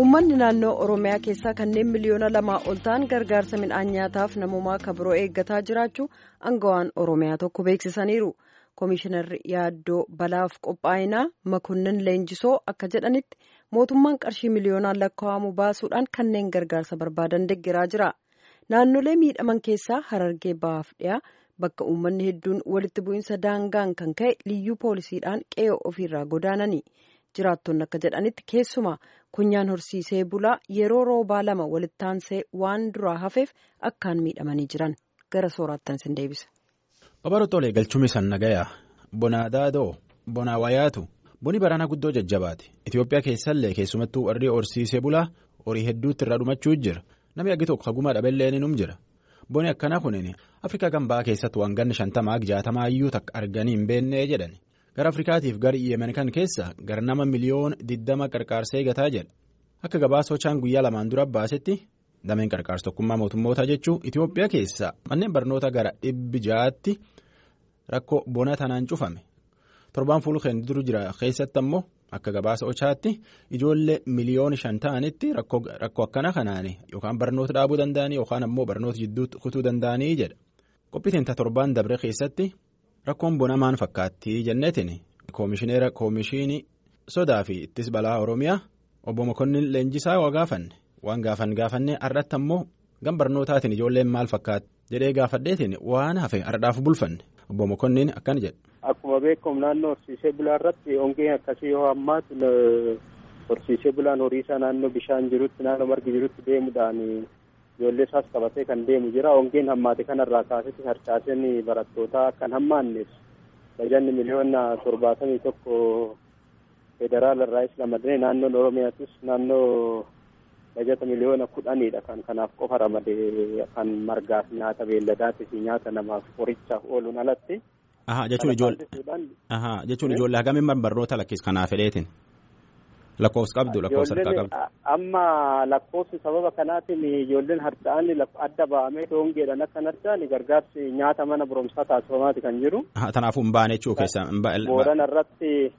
uummanni naannoo oromiyaa keessaa kanneen miliyoona lamaa ol ta'an gargaarsa midhaan nyaataaf namummaa kabiroo eeggataa jiraachuu aangawaan oromiyaa tokko beeksisaniiru koomishinarri yaaddoo balaaf qophaa'inaa makonnin leenjisoo akka jedhanitti mootummaan qarshii miliyoonaan lakkaa'amu baasuudhaan kanneen gargaarsa barbaadan deeggaraa jira naannolee miidhaman keessaa harargee bahaaf dhiyaa bakka uummanni hedduun walitti bu'iinsa daangaan kan ka'e liyyuu poolisiidhaan qe'ee ofiirraa godaananii. Jiraattonni akka jedhanitti keessumaa kunyaan horsiisee bulaa yeroo roobaa lama walitti aansee waan duraa hafeef akkaan miidhamanii jiran. Gara sooraattan sin deebisa. Babarootoolee galchuun isaan nagayaa bonaa daadoo bonaa wayaatu boni baraana guddoo jajjabaate Itoophiyaa keessallee keessumattuu warri horsiisee bulaa horii hedduutti irraa dhumachuu jira. Namni aggi tokko haguma dhabellee ni jira boni akkanaa kunin Afrikaa gambaa keessatti waan ganni shantamaa jaatamaa iyyuu takka arganii hin beennee jedhan. Gara afrikaatiif gara yemen kan keessa gara nama miliyoona diddama qarqaarsa eegataa jedha akka gabaasa hochaan guyyaa lamaan dura baasetti dameen qarqaarsa tokkummaa mootummootaa jechuun itiyoophiyaa keessa manneen barnoota gara dhibbi ja'aatti rakkoo bona tanaan cufame torbaan fuulkeen duru jira keessatti ammoo akka gabaasa hocaatti ijoollee miliyoona shan ta'anitti rakkoo akkana kanaan yookaan barnoota dhaabuu danda'anii yookaan ammoo barnoota jidduutti kutuu danda'anii jedha qophiitiin torbaan dabre keessatti. Rakkoon bona maan fakkaatti jenneetiin koomishineera koomishinii sodaa fi ittis balaa oromiyaa obbo Mokonnin Leenjisaa waa gaafanne waan gaafan gaafannee har'atti ammoo gam barnootaatiin ijoolleen maal fakkaatti jedhee gaafadheetiin waan hafe har'aaf bulfanne obbo Mokonnin akkana jedha. Akkuma beekamu naannoo horsiisee bulaa irratti hongeen akkasii yoo hammaatu horsiisee bulaan horii isaa naannoo bishaan jirutti naannoo margi jirutti deemuudhaan. Ijoollee isaas qabatee kan deemu jira hongeen hammaate kanarraa kaasetti harcaaseen barattootaa kan hammaanneef bajanni miliyoona torbaatamii tokko federaala irraa is ramadee naannoon oromiyaatis naannoo bajata miliyoona kudhaniidha kan kanaaf qofa ramadee kan margaaf nyaata beelladaatii fi nyaata namaaf qorichaaf ooluun alatti. jechuun ijoollee hagamiin barnoota lakkis kanaaf fedheetiin. Lakkoofsa qabdu lakkoofsa harkaa qabdu. Amma lakkoofsi sababa kanaatiin ijoolleen harca'an adda ba'amee hongeedhaan akka hin harca'an gargaarsi nyaata mana barumsaa taasifamaati kan jiru. Kanaafuu hin baane jechuu keessa. Boorana irratti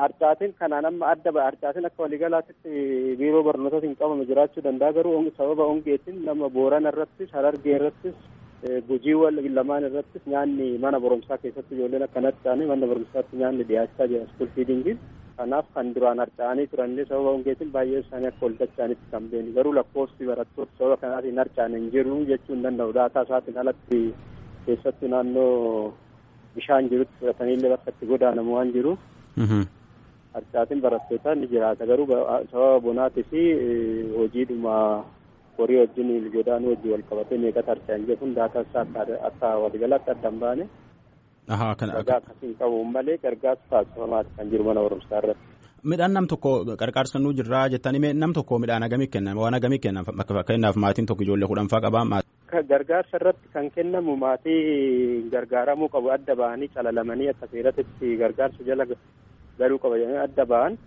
harcaatiin kanaan amma adda ba'a harcaatiin akka waliigalaatti biiroo barnootaatiin qabame jiraachuu danda'a garuu sababa hongeetiin nama boorana irrattis harargee irrattis gujiiwwan lamaan irrattis nyaanni mana barumsaa keessatti ijoolleen akka hin harca'an mana barumsaatti nyaanni dhiyaachaa jira iskuul fiidingiin. Kanaaf kan duraan harca'anii turanillee sababa hongeetiin baay'ee isaanii akka ol dacha'anitti kan beeni garuu lakkoofsi barattoota sababa kanaatiin harca'an hin jiru jechuu hin danda'u daataa isaatiin alatti keessattuu naannoo bishaan jirutti fudhataniillee bakka itti godaanamu waan jiru. harcaatiin barattootaa ni jiraata garuu sababa bonaatii fi hojiidhuma horii wajjin godaanuu wajjin wal qabatee meeqatti harca'an jedhuun daataa isaa akka waliigalaatti adda hin baane. Ragaa akkasiin qabuun malee gargaarsa taasifamaati kan jiru mana barumsaa irratti. Midhaan nam tokko qarqaarsa nuu jirraa jettanii nam tokko midhaan hagamii kennan waan hagamii kennan fakkeenyaaf maatiin tokko ijoollee kudhanfaa qabaa. Gargaarsa irratti kan kennamu maatii gargaaramuu qabu adda bahanii calalamanii akka seeratitti gargaarsa jala galuu qaba adda bahan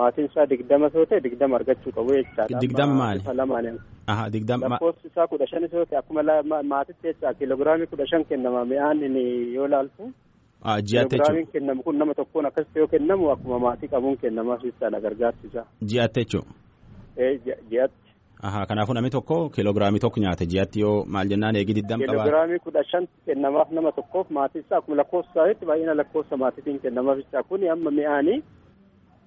maatiin isaa digdama yoo ta'e digdama argachuu qabu jechaadha. Digdama maali? Lamaan Aha digdama. Lakkoofsi isaa kudha shanis yoo ta'e akkuma maatitti jecha kiiloogiraamii kudha shan kennama mi'aan yoo ilaaltu. Ji'aatti jechuudha. Kiiloogiraamiin kennamu kun nama tokkoon akkasitti yoo kennamu akkuma maatii qabuun kennamaaf jechaadha gargaarsi isaa. Ji'aatti jechuudha. Ji'aatti. Aha kanaafuu namni tokko kiiloogiraamii tokko nyaata ji'aatti yoo maal jennaan eegi digdam qabaa. Kiiloogiraamii kudha shan kennamaaf nama tokkoof maatii isaa akkuma lakkoofsa isaatti baay'ina lakkoofsa maatiitiin kennamaaf jecha kuni amma mi'aanii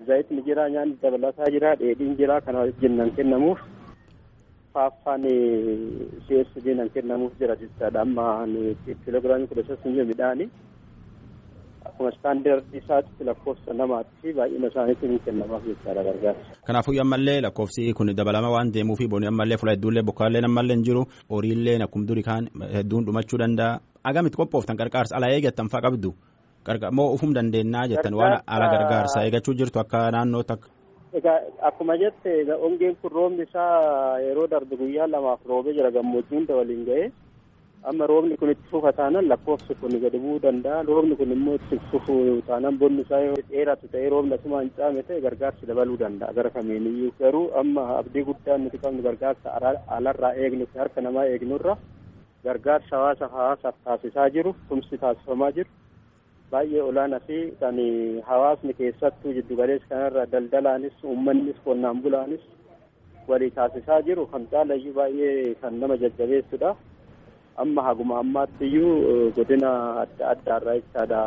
zayitni jira nyaanni dabalataa jira dheedhiin jira kana wajjin kennamuuf faaffaan CSD nan kennamuuf jira jechaadha amma kiiloogiraamii kudha shan midhaanii akkuma istaandardi isaatti lakkoofsa namaatti baay'ina isaaniitiin kennamaaf jechaadha gargaarsa. Kanaafuu ammallee lakkoofsi kun dabalama waan deemuu fi booni ammallee fuula hedduullee bokkaallee ammallee hin jiru horiillee akkuma durii kaan hedduun dhumachuu danda'a. Agamitti qophooftan qarqaarsa ala eeggattan fa'aa qabdu. Moo ufum dandeennaa jettan waan ala gargaarsa eegachuu jirtu akka naannoo takka. Egaa akkuma jette hongeen kun roobni isaa yeroo darbe guyyaa lamaaf roobee jira gammoojjii hunda waliin ga'ee amma roobni kun itti fufa taanaan lakkoofsi kun gadi bu'uu danda'a roobni kun immoo itti fufu taanaan bonni isaa yoo dheeratu ta'ee roobni asuma hin caame ta'e gargaarsi dabaluu danda'a gara kamiiniyyuu garuu amma abdii guddaan nuti qabnu gargaarsa alarraa eegnu harka namaa eegnurra gargaarsa hawaasa hawaasaaf taasisaa jiru tumsi taasifamaa jiru. Baay'ee olaanaa fi kan hawaasni keessattuu jiddu galeessa kanarra daldalaanis uummannis qonnaan bulaanis walii taasisaa jiru kan caalayyuu baay'ee kan nama jajjabeessudha. Amma haguma ammaatti iyyuu godina adda addaarraa jechaadha.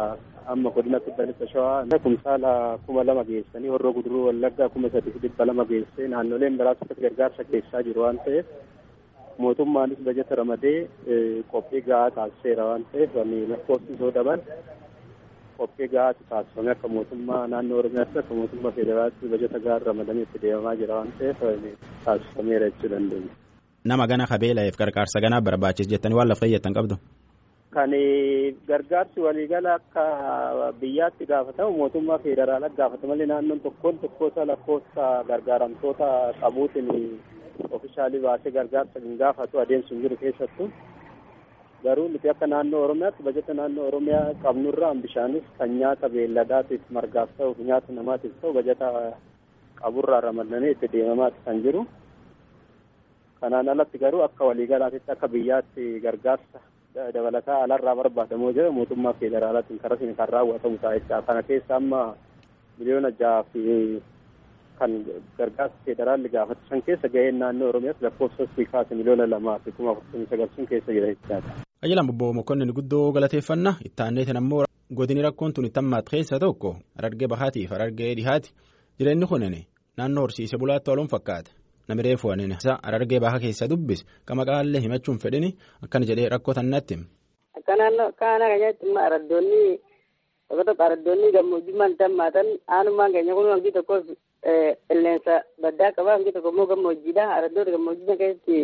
Amma godina kibba shawaa kumsaala kuma lama geessanii horroo guduruu wallaggaa kuma sadii dhibba lama geessee naannoleen biraatti gargaarsa keessaa jiru waan ta'eef mootummaanis bajeta ramadee qophii gahaa taasiseera waan ta'eef lakkoofsi soo daban qophii gahaatu taasifame akka mootummaa naannoo oromiyaatti akka mootummaa federaalaatti bajeta gahaa ramadamee itti deemamaa jira waan ta'eef taasifameera jechuu dandeenya. Nama gana kabeelaa'eef gargaarsa ganaa barbaachisa jettanii waan lafa fayyaddan qabdu. Kan gargaarsi waliigala akka biyyaatti gaafatamu mootummaa federaalaa gaafata malee naannoon tokkoon tokkoota lakkoofsa gargaaramtoota qabuutiin ofishaalii baasee gargaarsa hin gaafatu adeemsu hin jiru keessattuu. Garuu nuti akka naannoo Oromiyaatti bajeta naannoo Oromiyaa qabnurraa bishaanis kan nyaata beelladaatiif margaaf ta'u nyaata namaatiif ta'u bajeta qaburraa ramadamee itti deemamaati kan jiru. Kanaan alatti garuu akka waliigalaatitti akka biyyaatti gargaarsa dabalataa alarraa barbaadamoo jira mootummaa federaalaatiin karaa isin kan raawwatamu ta'a jecha kana keessa amma miliyoona jaha fi kan gargaarsa federaalli gaafatu san keessa gaheen naannoo oromiyaatti lakkoofsa kaase miliyoona lamaa fi kuma afurtamii sagal sun keessa jira jechaadha. Ajjalaan bobboo mokonnin guddoo galateeffannaa itti aanneetiin ammoo godini rakkoon tun itti hammaat keessa tokko. Harargee bahaatiif harargee dhihaati. Jireenyi kunin naannoo horsiise bulaatti waluun fakkaata. Namni reefu waliin harargee baha keessa dubbis. Qama qaallee himachuun fedhini. Akkana jedhee rakkoo tannatti. Akka naannoo kaana keenyatti immoo araddoonni tokko tokko araddoonni gammoojjummaan tammaatan aanummaan keenya kun hangi tokko qilleensa baddaa qaba. Hangi tokko immoo gammoojjiidha araddoota gammoojjummaa keessatti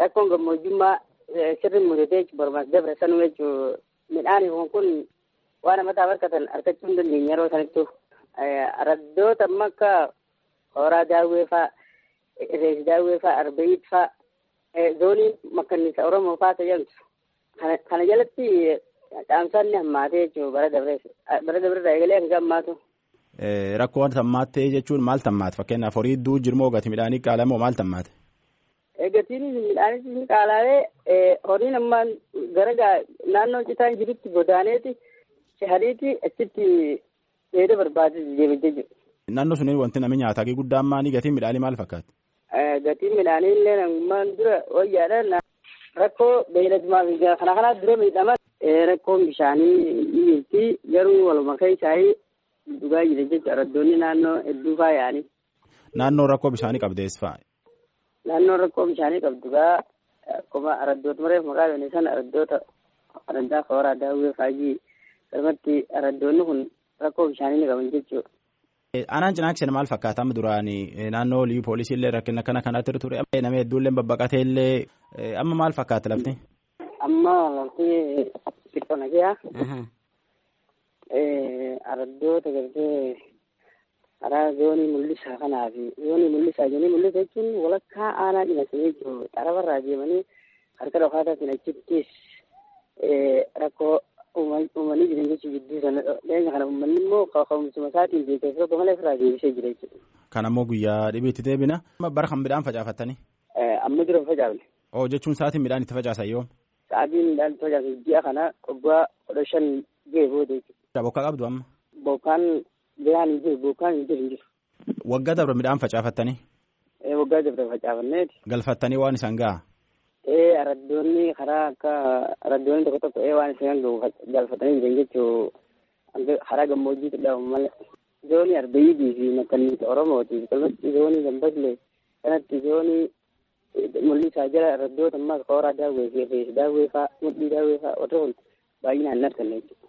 rakkoon gammoojjummaa sirri jechuun barbaas dabre sanuu jechuun midhaan kun waan namataa harkatan argachuu hin dandeenye yeroo sanattu araddoota amma akka horaa daawwee fa'aa. Rees daawwee fa'aa arbeeyit fa'aa zooniin makkanniisa oromoo fa'aa tajaajiltu kana jalatti dhaamsaan ni hammaatee jechuudha bara dabrees bara dabreerraa eegalee hanga hammaatu. Rakkoo hammaattee jechuun maal hammaate fakkeenyaaf horii iddoo jirmoo gati midhaanii qaalamoo maal hammaate. Gatiin midhaanis ni qaala'ee horiin ammaan gara naannoo citaan jirutti godaaneeti shahariiti achitti dheeda deemtee jiru. Naannoo suniin wanti namni nyaataa guddaan maanii gatiin midhaanii maal fakkaata? Gatiin midhaanii illee namummaan dura wayyaadha. Rakkoo beeyladumaa fi kana kanaa dura miidhaman rakkoon bishaanii ni jirti garuu waluma keessaa dhugaa jira jechuudha. Araddoonni naannoo hedduu faayanii. Naannoo rakkoo bishaanii qabdees fa'a. Naannoo rakkoo bishaanii qabdu gaa akkuma araddoota mareef maqaa bane sana araddoota araddaa kooraa daawwee faajii irratti araddoonni kun rakkoo bishaanii ni qaban jechuudha. Aanaan cinaakseen maal fakkaata amma duraan naannoo liyu poolisii illee rakkina kana kanatti ture nama hedduullee babbaqatee illee amma maal fakkaata lafti? Amma lafti xiqqoo nagaa araddoota gartee karaa zoonii mul'isaa kanaa fi zoonii mul'isaa jedhanii mul'isa jechuun walakkaa aanaa cinasanii jiru xarabarraa deemanii harka dhokaataatiin achittis rakkoo uumanii jiran jechuun gidduu sana dhiyeenya kana uummanni immoo kaka'umsuma isaatiin beekas tokko malee ofirraa deebisee jira jechuudha. Kan ammoo guyyaa dhibiitti deebina. Bara kan midhaan facaafattanii? Amma dura facaafne. Oo jechuun sa'aatiin midhaan itti facaasan yoo? Sa'aatiin midhaan itti facaasan ji'a kana waggaa kudha shan ga'e booda jechuudha. Bokkaa qabdu amma? Bokkaan gahaan hin jiru bokkaan hin jiru hin jiru. Waggaa dabre midhaan facaafattanii? Waggaa dabre facaafanneeti. Galfattanii waan isaan ga'a? ee araddoonni karaa akka araddoonni tokko tokko ee waan isaan galfatanii jiran jechuu karaa gammoojjiitti dhabamu malee zoonii arbeeyyidii fi makkanniisa oromootiif kalmatti zoonii gambaslee kanatti zoonii mul'isaa jira araddoota ammas kooraa daawwee fi daawwee faa mudhii daawwee faa warri kun baay'inaan hin arganne jechuudha.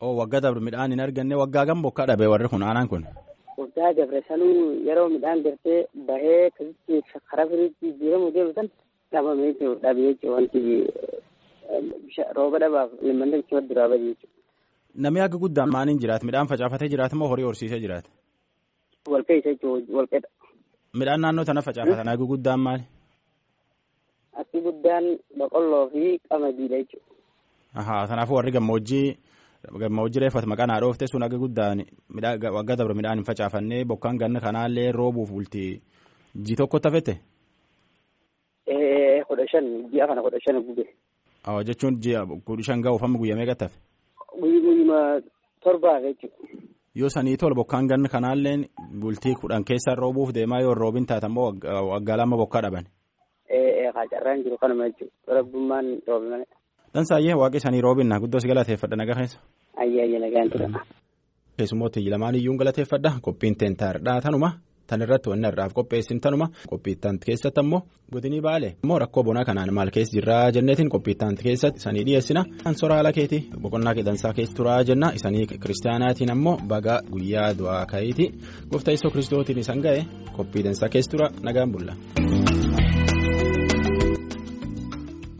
Oo waggaa dabre midhaan hin arganne waggaa gam bokkaa dhabe warri kun aanaan kun. Waggaa dabre sanuu yeroo midhaan gartee bahee akkasitti karaa firiitti jijjiiramuu deemu san dhabame jechuudha dhabe jechuudha wanti rooba dhabaaf limmanni bichuu duraa bade jechuudha. Namni akka guddaan maaliin jiraata midhaan facaafatee jiraata moo horii horsiisee jiraata? Walqee isa jechuudha walqeedha. Midhaan naannoo sana facaafatan akka guddaan maali? Akki guddaan boqqolloo fi qamadiidha jechuudha. Kanaafuu warri gammoojjii gammoojjii reeffatu maqaan haa dhoofte sun akka guddaan waggaa dabre midhaan hin facaafannee bokkaan ganna kanaallee roobuuf bulti ji tokko tafete. kudha shan ji'a kana kudha shan gube. jechuun ji'a kudha shan ga'uuf amma guyyaa meeqa tafe? Guyyuma torbaaf jechuudha. Yoo sanii tol bokkaan ganna kanaallee bultii kudhan keessa roobuuf deemaa yoo roobin taate ammoo waggaa lama bokkaa dhaban. Ee carraan jiru kanuma jechuudha rabbummaan roobe malee. Dansaayyee waaqi sanii roobinna guddoo si galateeffadha nagaa keessa. Ayyee nagaan tura. Keessummooti lamaan iyyuu galateeffadha qophiin teentaardhaa tanuma tan irratti wanni irraaf qopheessin tanuma qophiittant keessatti ammoo godinii baale ammoo rakkoo bonaa kanaan maal keessa jirraa jenneetiin qophiittant keessatti isanii dhiyeessina kan soraala keeti boqonnaa qedansaa keessa turaa jenna isanii kiristaanaatiin ammoo baga guyyaa du'aa ka'iiti gooftaa yesuus kiristootiin isan ga'e qophii dansaa keessa tura nagaan bulla.